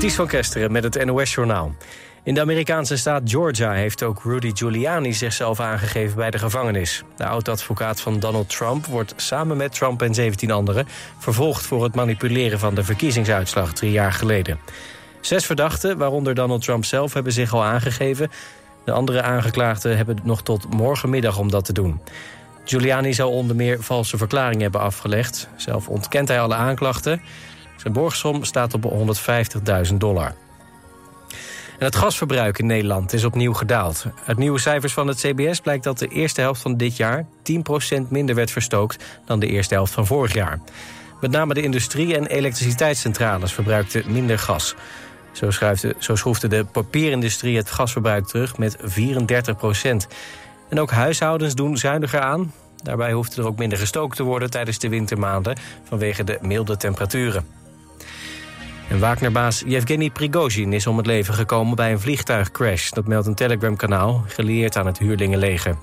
Ties van Kesteren met het NOS-journaal. In de Amerikaanse staat Georgia heeft ook Rudy Giuliani zichzelf aangegeven bij de gevangenis. De oud-advocaat van Donald Trump wordt samen met Trump en 17 anderen... vervolgd voor het manipuleren van de verkiezingsuitslag drie jaar geleden. Zes verdachten, waaronder Donald Trump zelf, hebben zich al aangegeven. De andere aangeklaagden hebben nog tot morgenmiddag om dat te doen. Giuliani zou onder meer valse verklaringen hebben afgelegd. Zelf ontkent hij alle aanklachten. Zijn borgsom staat op 150.000 dollar. En het gasverbruik in Nederland is opnieuw gedaald. Uit nieuwe cijfers van het CBS blijkt dat de eerste helft van dit jaar... 10% minder werd verstookt dan de eerste helft van vorig jaar. Met name de industrie en elektriciteitscentrales verbruikten minder gas. Zo, schuifde, zo schroefde de papierindustrie het gasverbruik terug met 34% En ook huishoudens doen zuiniger aan. Daarbij hoeft er ook minder gestookt te worden tijdens de wintermaanden... vanwege de milde temperaturen. En Wagnerbaas Yevgeny Prigozhin is om het leven gekomen bij een vliegtuigcrash. Dat meldt een Telegram-kanaal, gelieerd aan het huurlingenleger.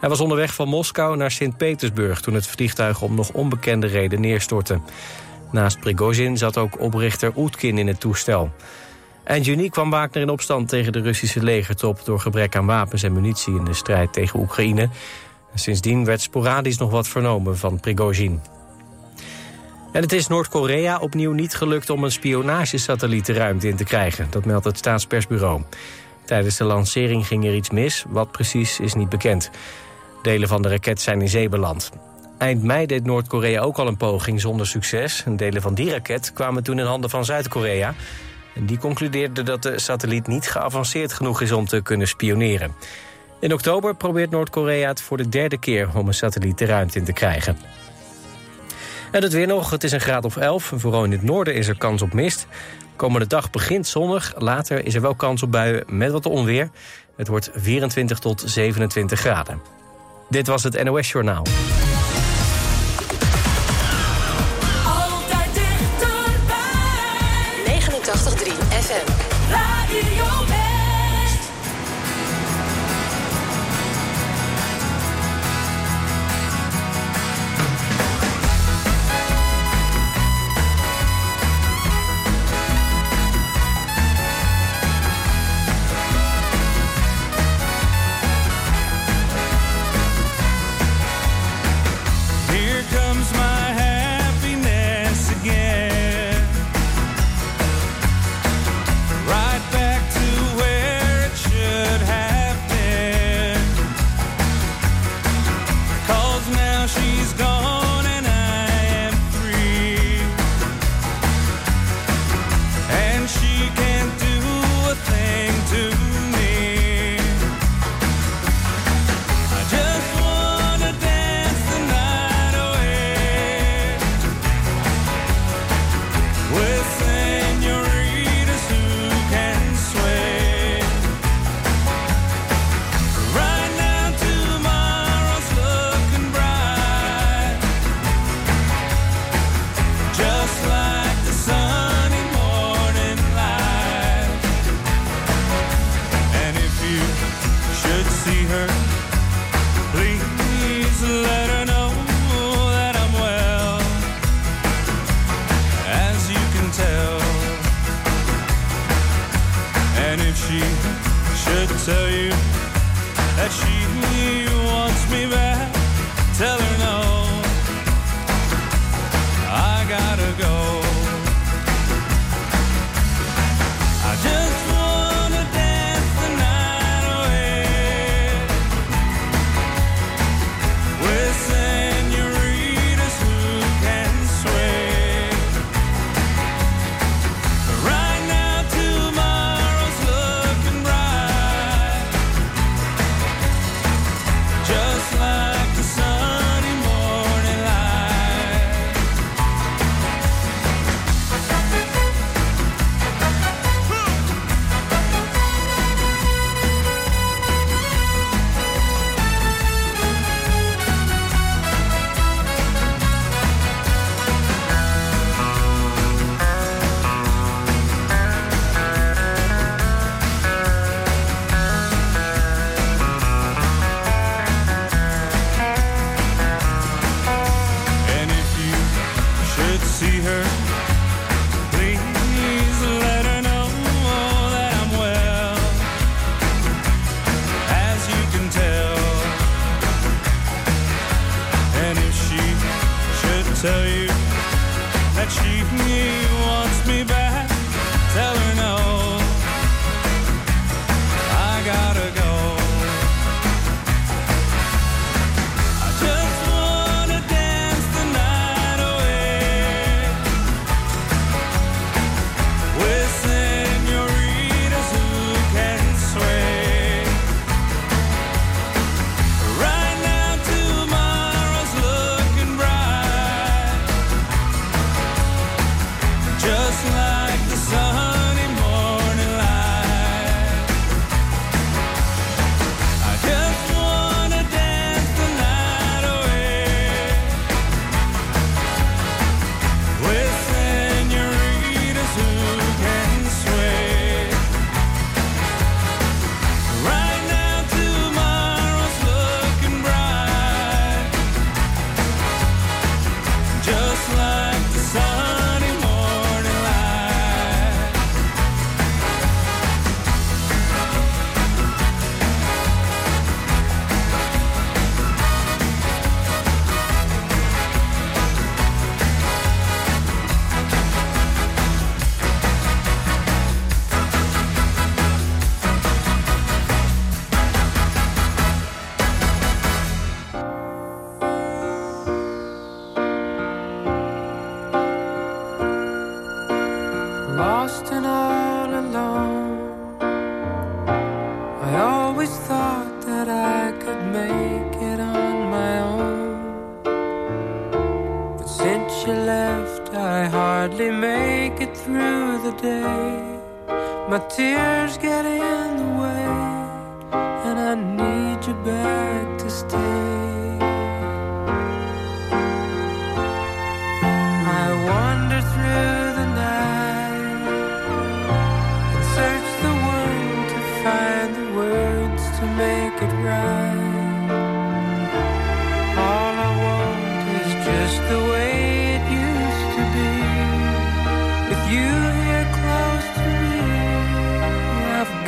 Hij was onderweg van Moskou naar Sint-Petersburg... toen het vliegtuig om nog onbekende reden neerstortte. Naast Prigozhin zat ook oprichter Oetkin in het toestel. Eind juni kwam Wagner in opstand tegen de Russische legertop... door gebrek aan wapens en munitie in de strijd tegen Oekraïne. Sindsdien werd sporadisch nog wat vernomen van Prigozhin. En het is Noord-Korea opnieuw niet gelukt om een spionagesatelliet de ruimte in te krijgen. Dat meldt het staatspersbureau. Tijdens de lancering ging er iets mis, wat precies is niet bekend. Delen van de raket zijn in zee beland. Eind mei deed Noord-Korea ook al een poging zonder succes. delen van die raket kwamen toen in handen van Zuid-Korea. Die concludeerde dat de satelliet niet geavanceerd genoeg is om te kunnen spioneren. In oktober probeert Noord-Korea het voor de derde keer om een satelliet de ruimte in te krijgen. En het weer nog, het is een graad of 11. Vooral in het noorden is er kans op mist. Komende dag begint zonnig, later is er wel kans op buien met wat onweer. Het wordt 24 tot 27 graden. Dit was het NOS Journaal. If she should tell you that she wants me back, tell her no. I gotta go.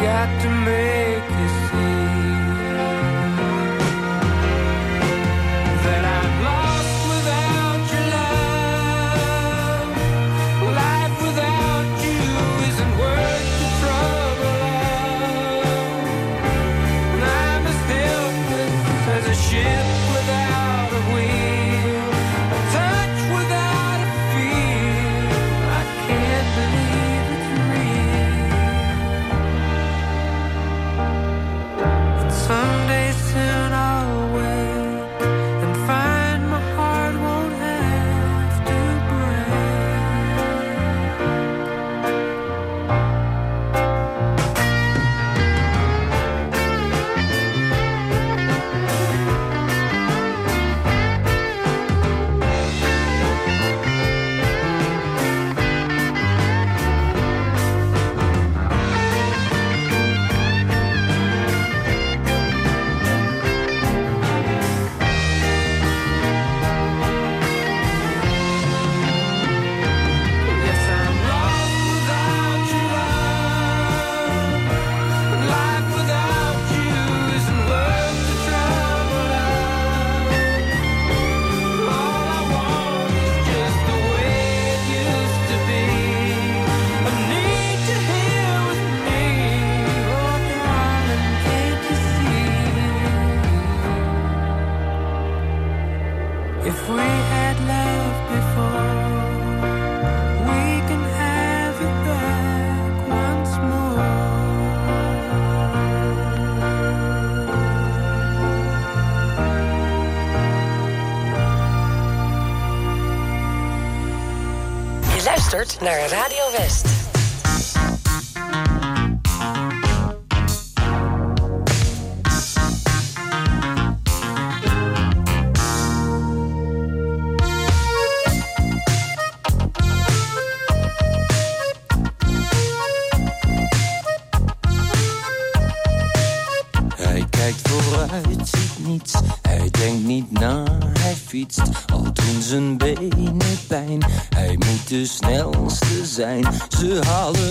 got to make this naar Radio West. Ze halen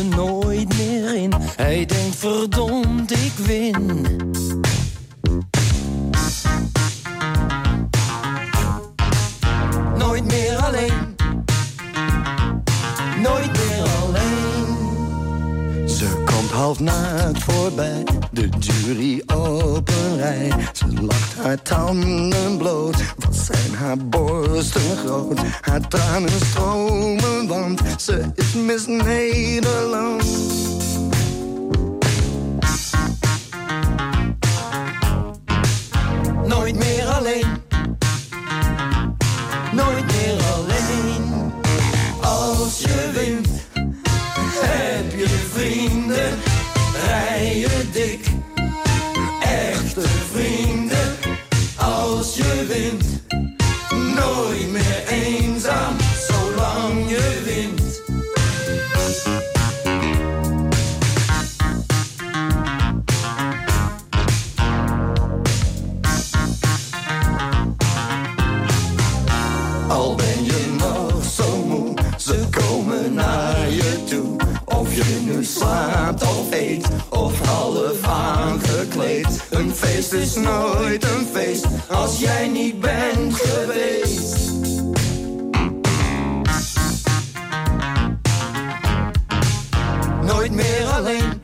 slaapt of eet of half aangekleed. Een feest is nooit een feest als jij niet bent geweest. Nooit meer alleen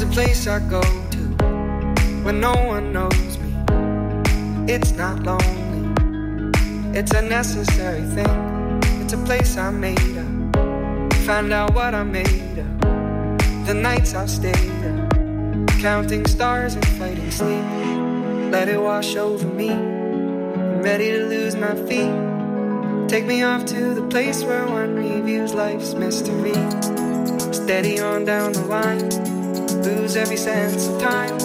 There's a place I go to when no one knows me. It's not lonely, it's a necessary thing. It's a place I made up. Find out what I made up. The nights I've stayed up, counting stars and fighting sleep. Let it wash over me. I'm ready to lose my feet. Take me off to the place where one reviews life's mystery. Steady on down the line lose every sense of time.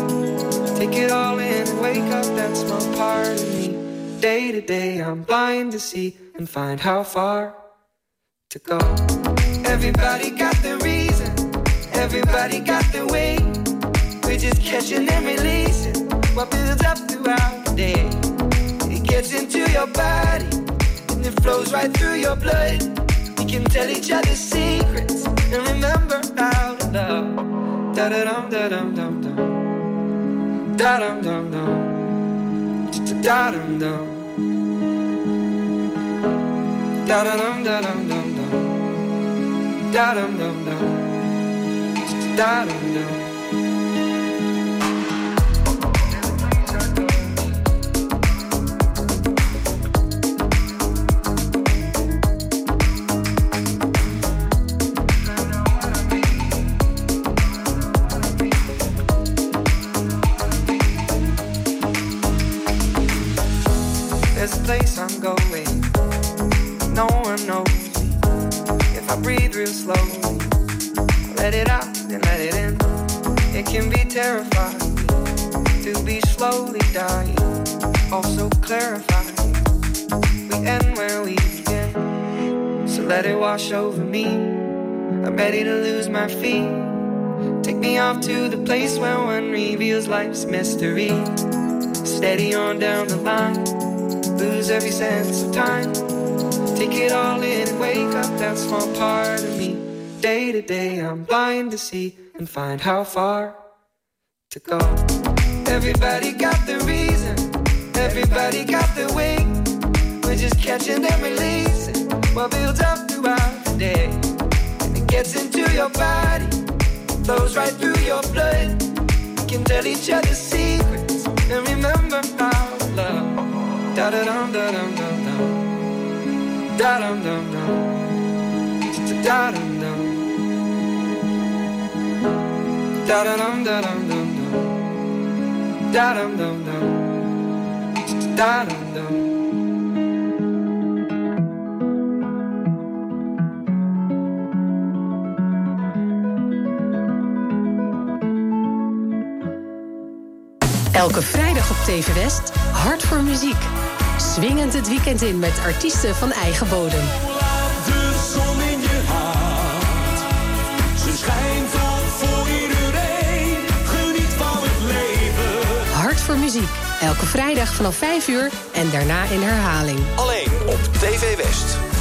Take it all in and wake up that small part of me. Day to day, I'm blind to see and find how far to go. Everybody got their reason, everybody got their way. We're just catching and releasing what builds up throughout the day. It gets into your body and it flows right through your blood. We can tell each other secrets and remember how to love. Da da dum da dum dum dum. Da dum dum dum. Da dum dum. Da dum dum dum dum. Da dum dum dum. Da dum dum. Slowly, let it out and let it in. It can be terrifying to be slowly dying. Also clarifying. We end where we begin. So let it wash over me. I'm ready to lose my feet. Take me off to the place where one reveals life's mystery. Steady on down the line lose every sense of time. Take it all in and wake up that small part of. Day to day, I'm blind to see and find how far to go. Everybody got the reason, everybody got the way. We're just catching and releasing what builds up throughout the day. And it gets into your body, flows right through your blood. We can tell each other secrets and remember how love. Da da da dum da dum dum dum. Da dum dum dum. Da dum dum. Da dum dum dum dum. Da dum dum. Elke vrijdag op TV West, Hart voor Muziek. Swingend het weekend in met artiesten van eigen bodem. Elke vrijdag vanaf 5 uur en daarna in herhaling. Alleen op TV West.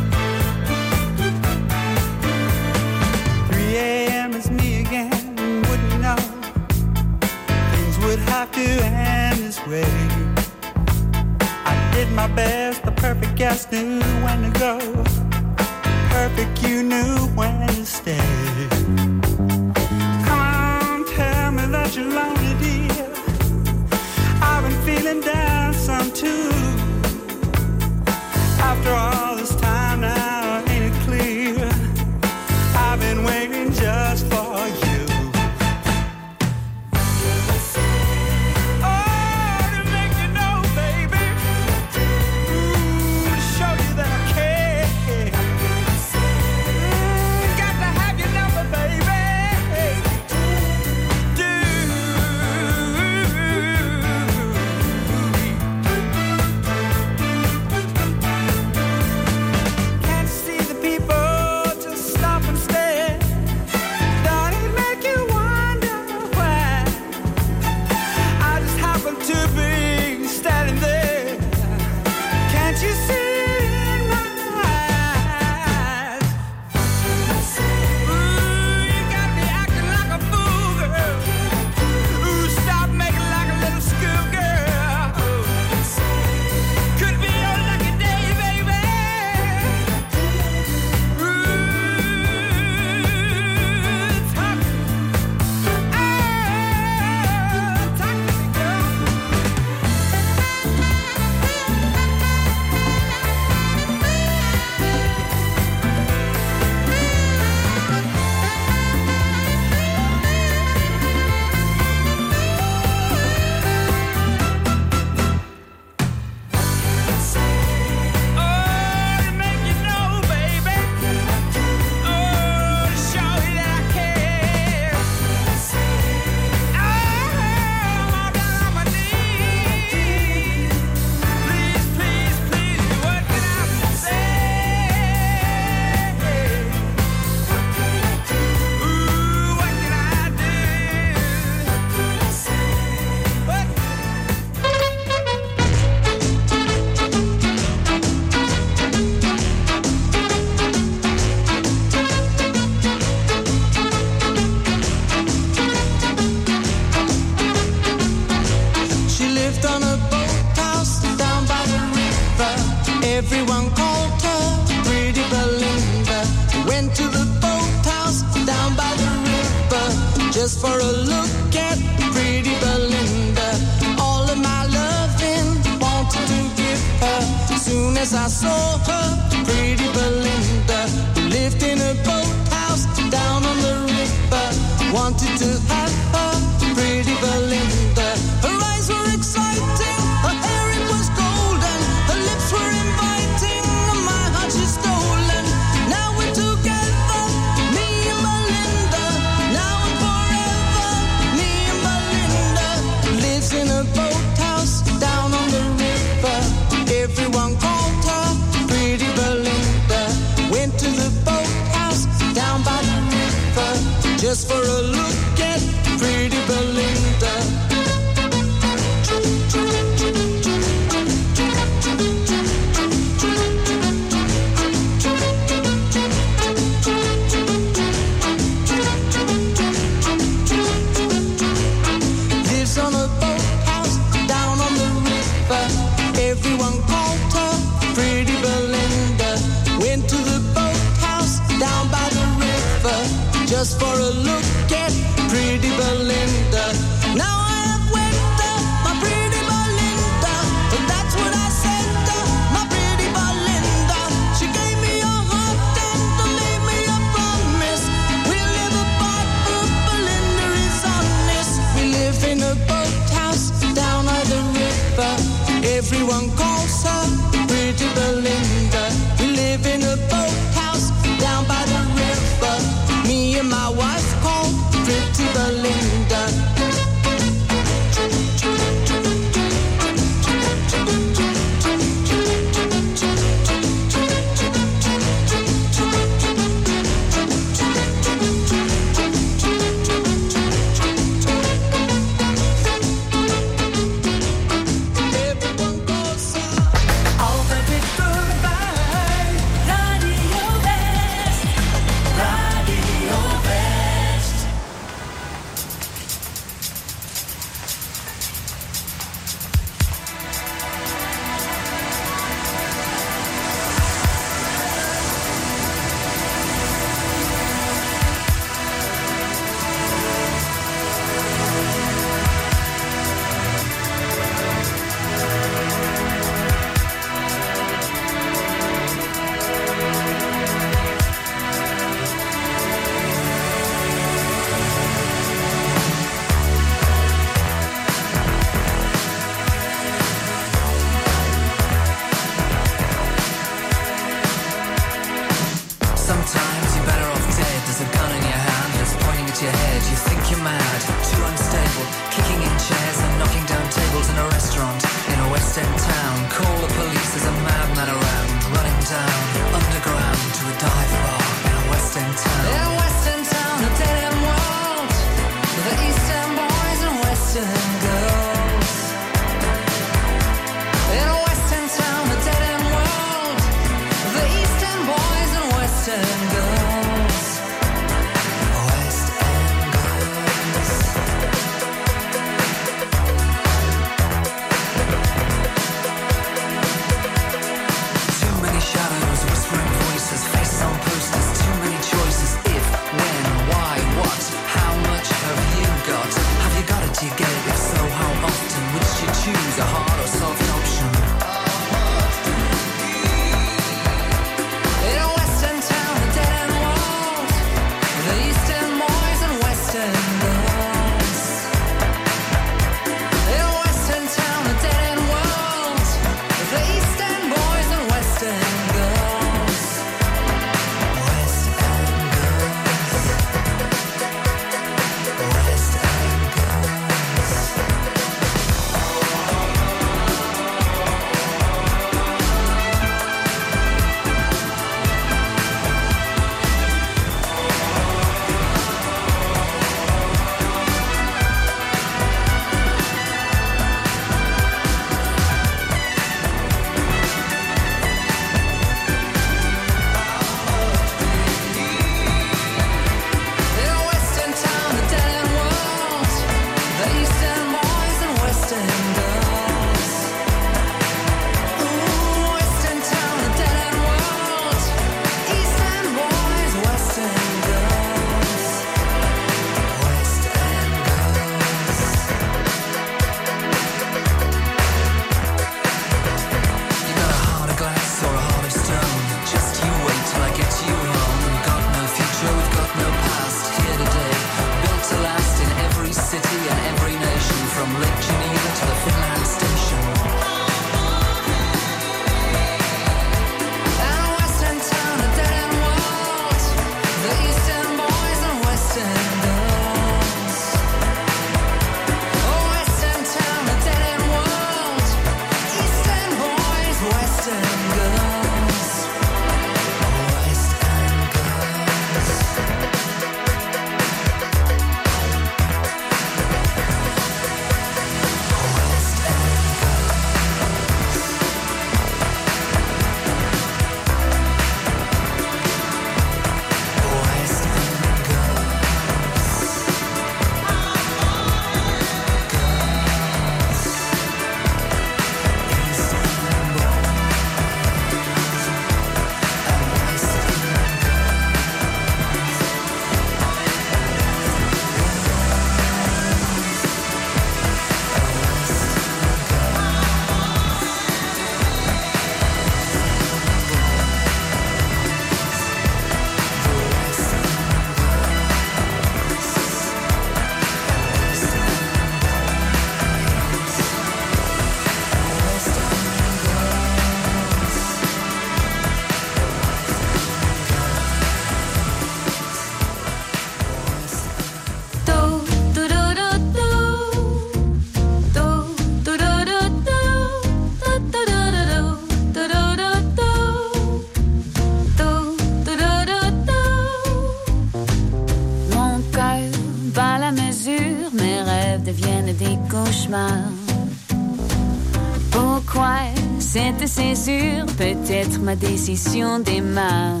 ma décision des mains.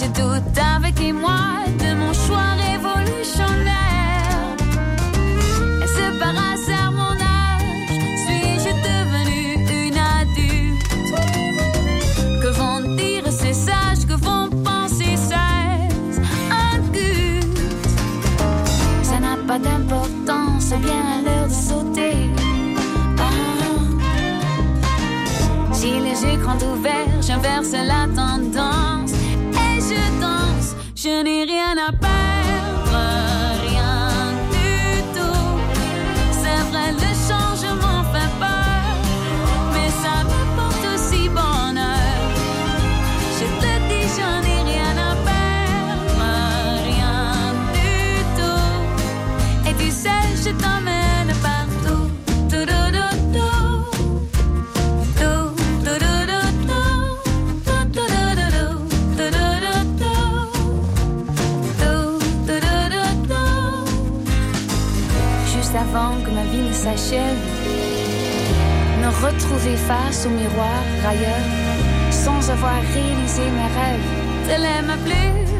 Je doute avec moi de mon choix révolutionnaire. Est-ce par hasard mon âge Suis-je devenue une adulte? Que vont dire ces sages Que vont penser ces incutes Ça n'a pas d'importance, bien l'heure de sauter. Ah. Si les écrans ouverts, j'inverse la tendance. Je n'ai rien à perdre, s'achève, me retrouver face au miroir ailleurs, sans avoir réalisé mes rêves. Est ma plus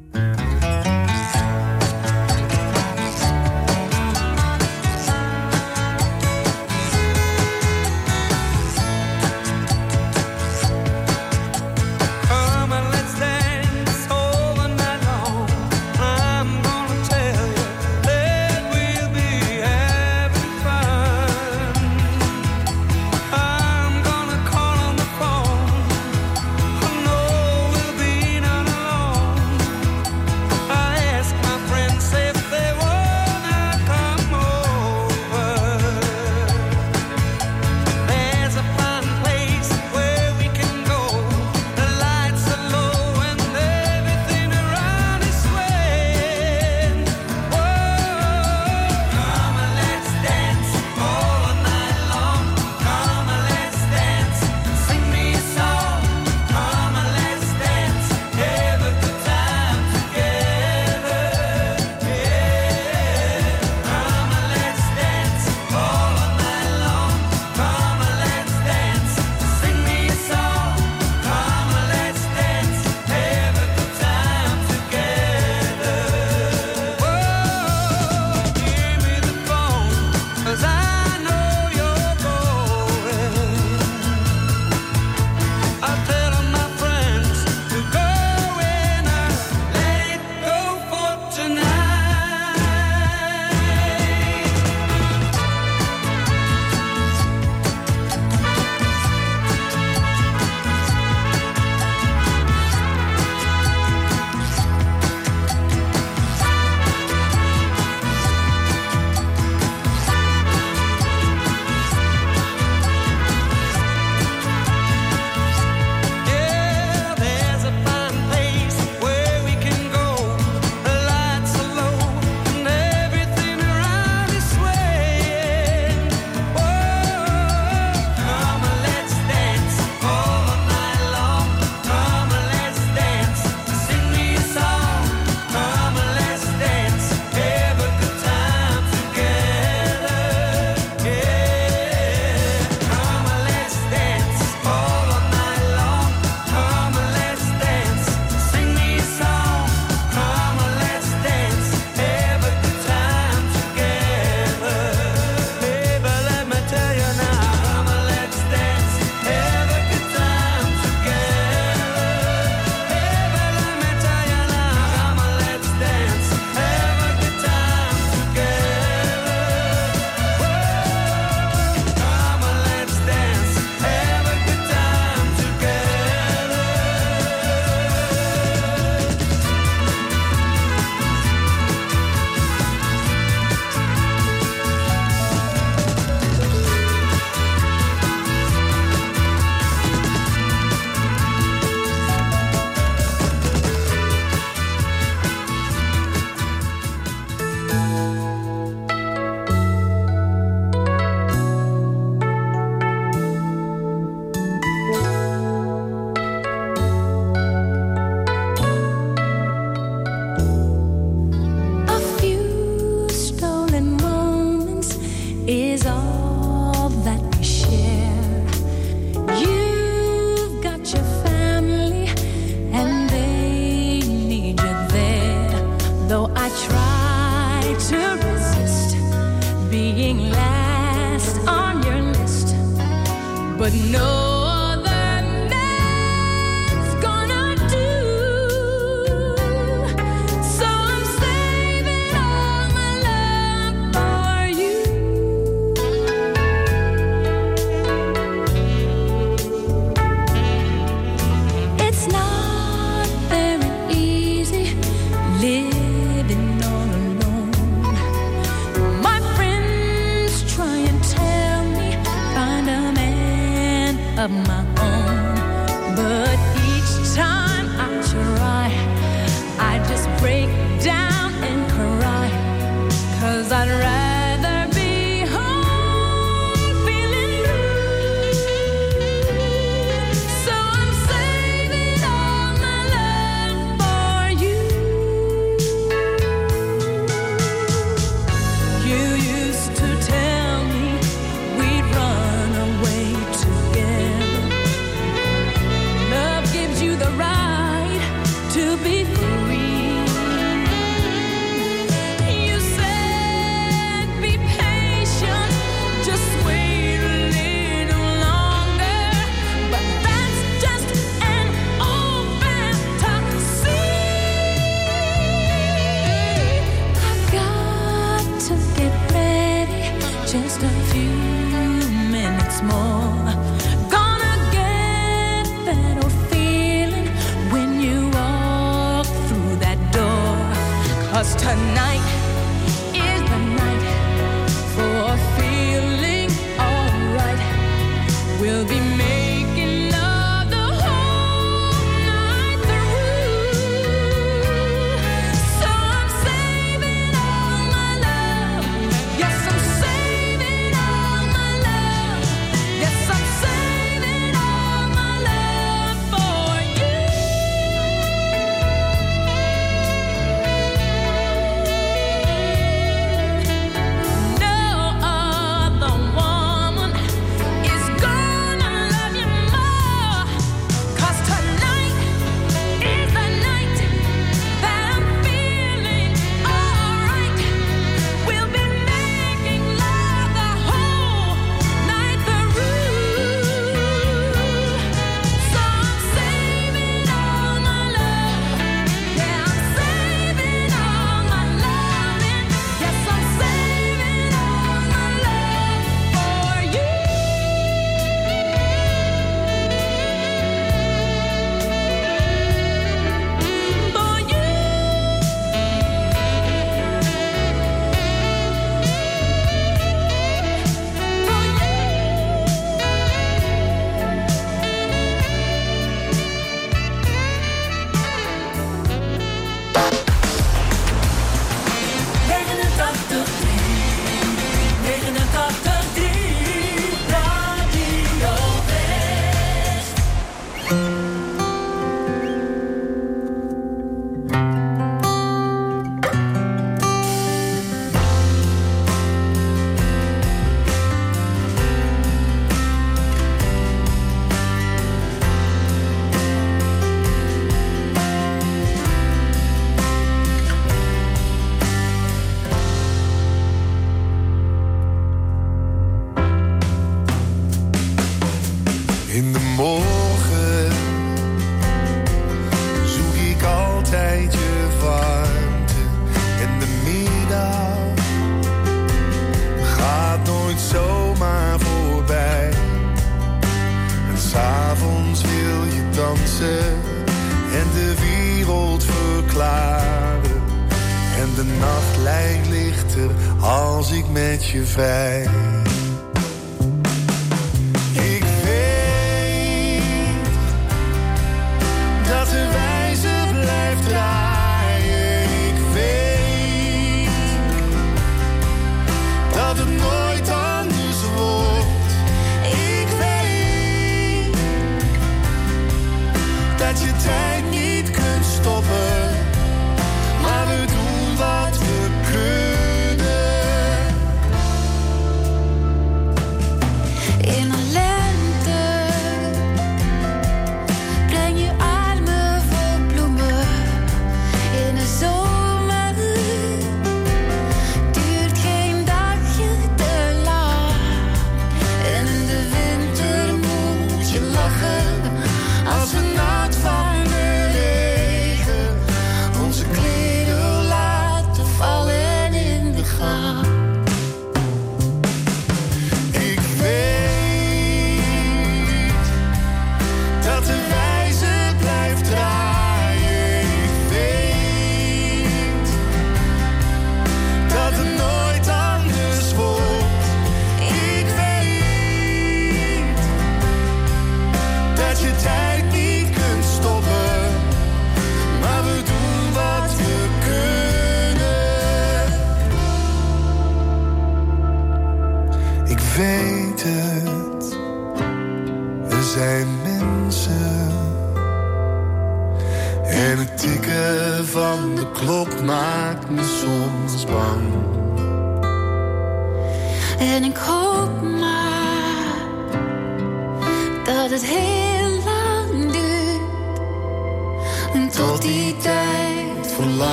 To be free.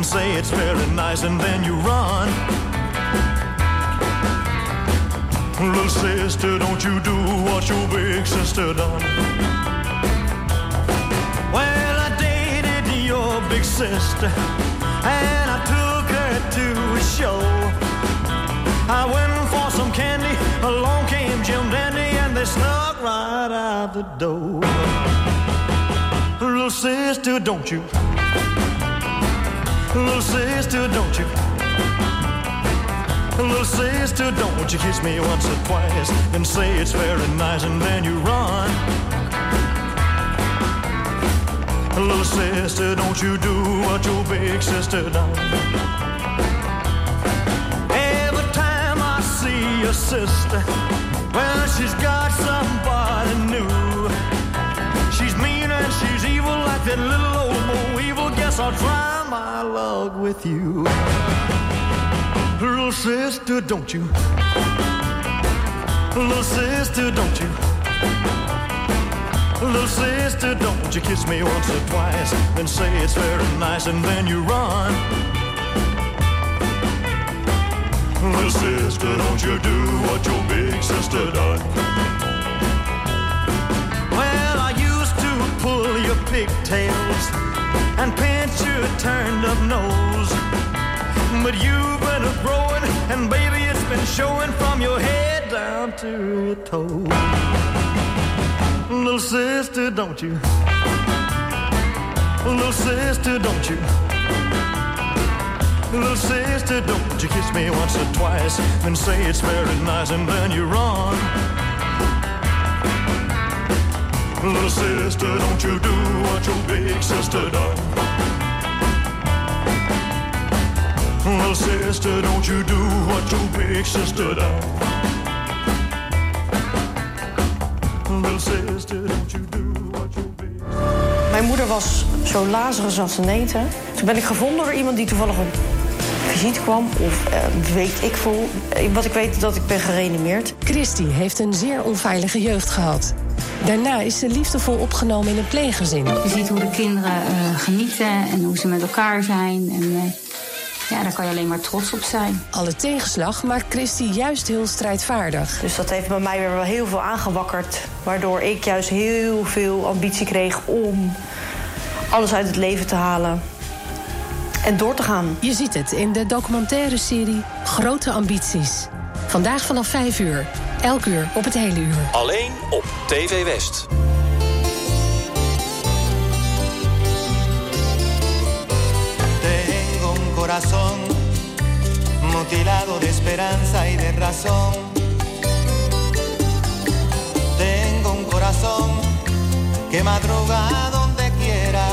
Then say it's very nice, and then you run. Little sister, don't you do what your big sister done? Well, I dated your big sister, and I took her to a show. I went for some candy, along came Jim Dandy, and they snuck right out the door. Little sister, don't you? Little sister, don't you? Little sister, don't you kiss me once or twice and say it's very nice, and then you run. Little sister, don't you do what your big sister done? Every time I see your sister, well, she's got somebody new. She's mean and she's evil like that little old evil. I'll try my luck with you. Little sister, don't you? Little sister, don't you? Little sister, don't you kiss me once or twice, then say it's very nice, and then you run. Little sister, don't you do what your big sister done? Well, I used to pull your pigtails and pinch your turned up nose. But you've been a growing, and baby, it's been showing from your head down to your toes. Little sister, don't you? Little sister, don't you? Little sister, don't you kiss me once or twice and say it's very nice and then you run. Little sister, don't you do what your big sister done. Little sister, don't you do what your big sister done. Little sister, don't you do what your big Mijn moeder was zo Lazarus als een eten. Toen ben ik gevonden door iemand die toevallig op visite kwam. Of eh, weet ik veel. Wat ik weet is dat ik ben gereanimeerd. Christy heeft een zeer onveilige jeugd gehad. Daarna is ze liefdevol opgenomen in een pleeggezin. Je ziet hoe de kinderen eh, genieten en hoe ze met elkaar zijn. En eh, ja, daar kan je alleen maar trots op zijn. Alle tegenslag maakt Christy juist heel strijdvaardig. Dus dat heeft bij mij weer wel heel veel aangewakkerd. Waardoor ik juist heel veel ambitie kreeg om alles uit het leven te halen. En door te gaan. Je ziet het in de documentaire serie Grote Ambities. Vandaag vanaf 5 uur. Elk uur op het hele uur. Alleen op TV West. Tengo un corazón mutilado de esperanza y de razón. Tengo un corazón que madruga donde quiera.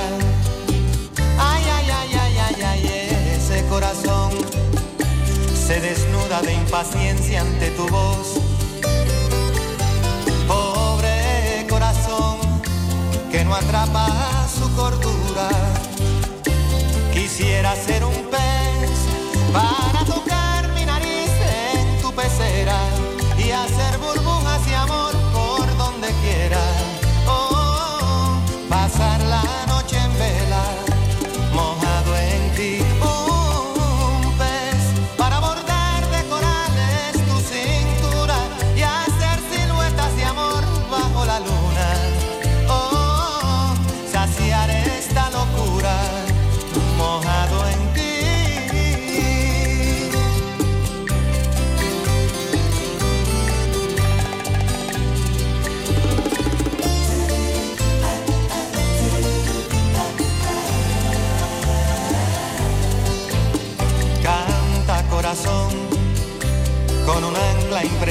Ay, ay, ay, ay, ay, ay, ese corazón se desnuda de impaciencia ante tu voz que no atrapa su cordura. Quisiera ser un pez para tocar mi nariz en tu pecera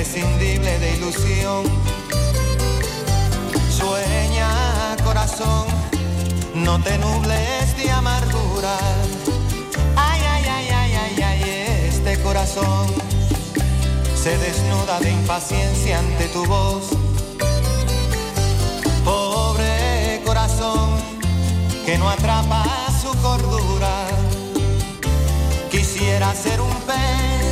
imprescindible de ilusión. Sueña, corazón, no te nubles de amargura. Ay, ay, ay, ay, ay, ay, este corazón se desnuda de impaciencia ante tu voz. Pobre corazón que no atrapa su cordura. Quisiera ser un pez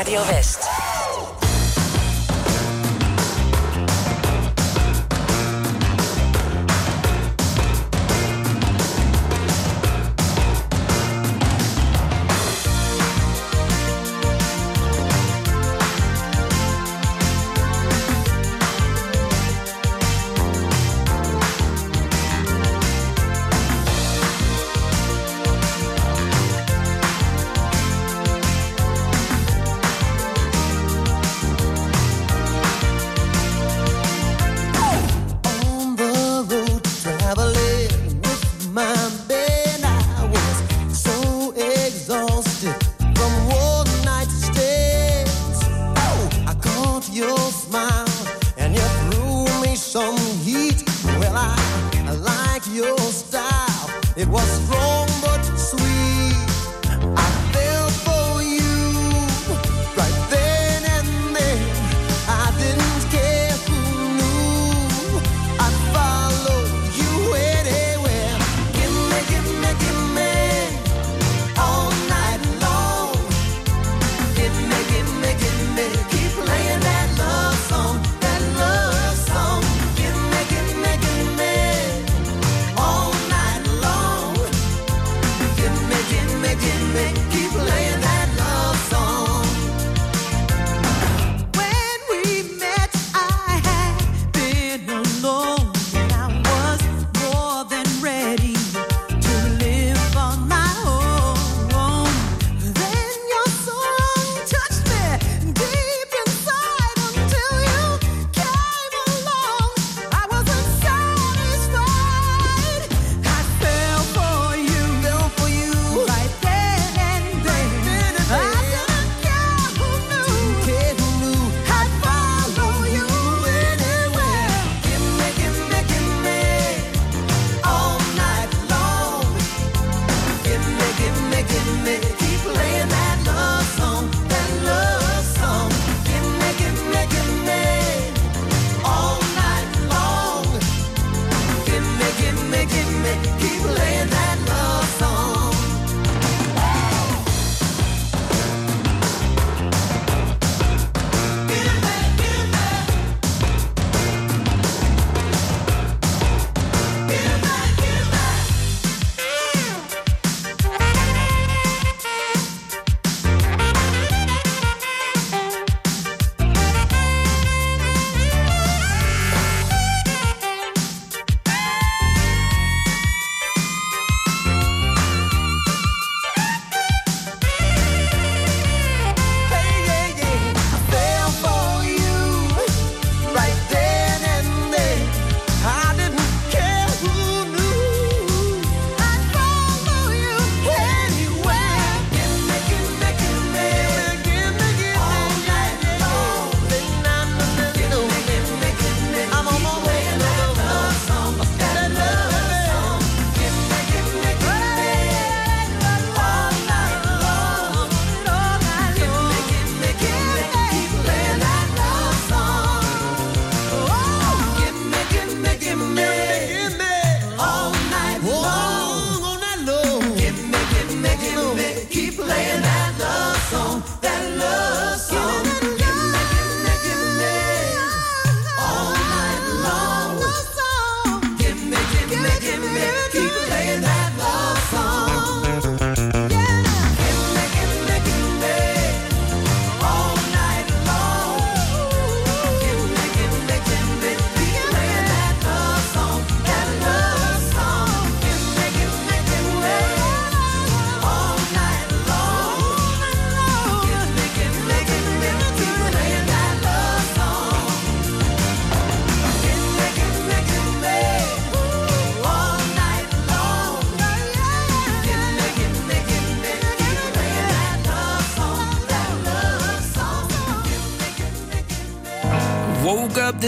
Radio West.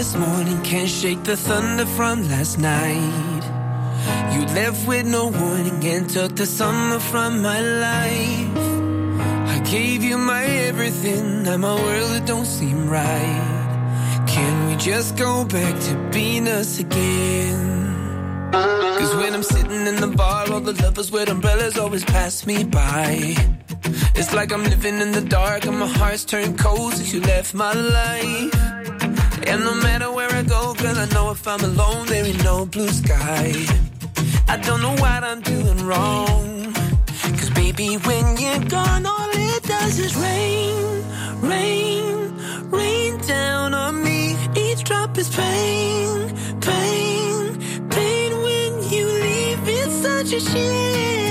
this morning can't shake the thunder from last night. You left with no warning and took the summer from my life. I gave you my everything, now my world it don't seem right. Can we just go back to being us again? Cause when I'm sitting in the bar, all the lovers with umbrellas always pass me by. It's like I'm living in the dark and my heart's turned cold since you left my life. And no matter where I go, girl, I know if I'm alone, there ain't no blue sky. I don't know what I'm doing wrong. Cause baby, when you're gone, all it does is rain, rain, rain down on me. Each drop is pain, pain, pain when you leave. It's such a shame.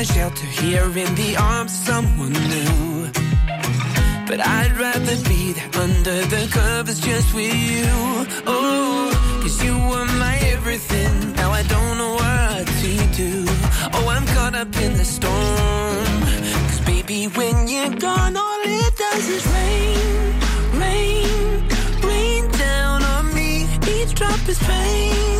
Find shelter here in the arms of someone new. But I'd rather be there under the covers just with you. Oh, cause you were my everything. Now I don't know what to do. Oh, I'm caught up in the storm. Cause baby, when you're gone, all it does is rain, rain, rain down on me. Each drop is pain,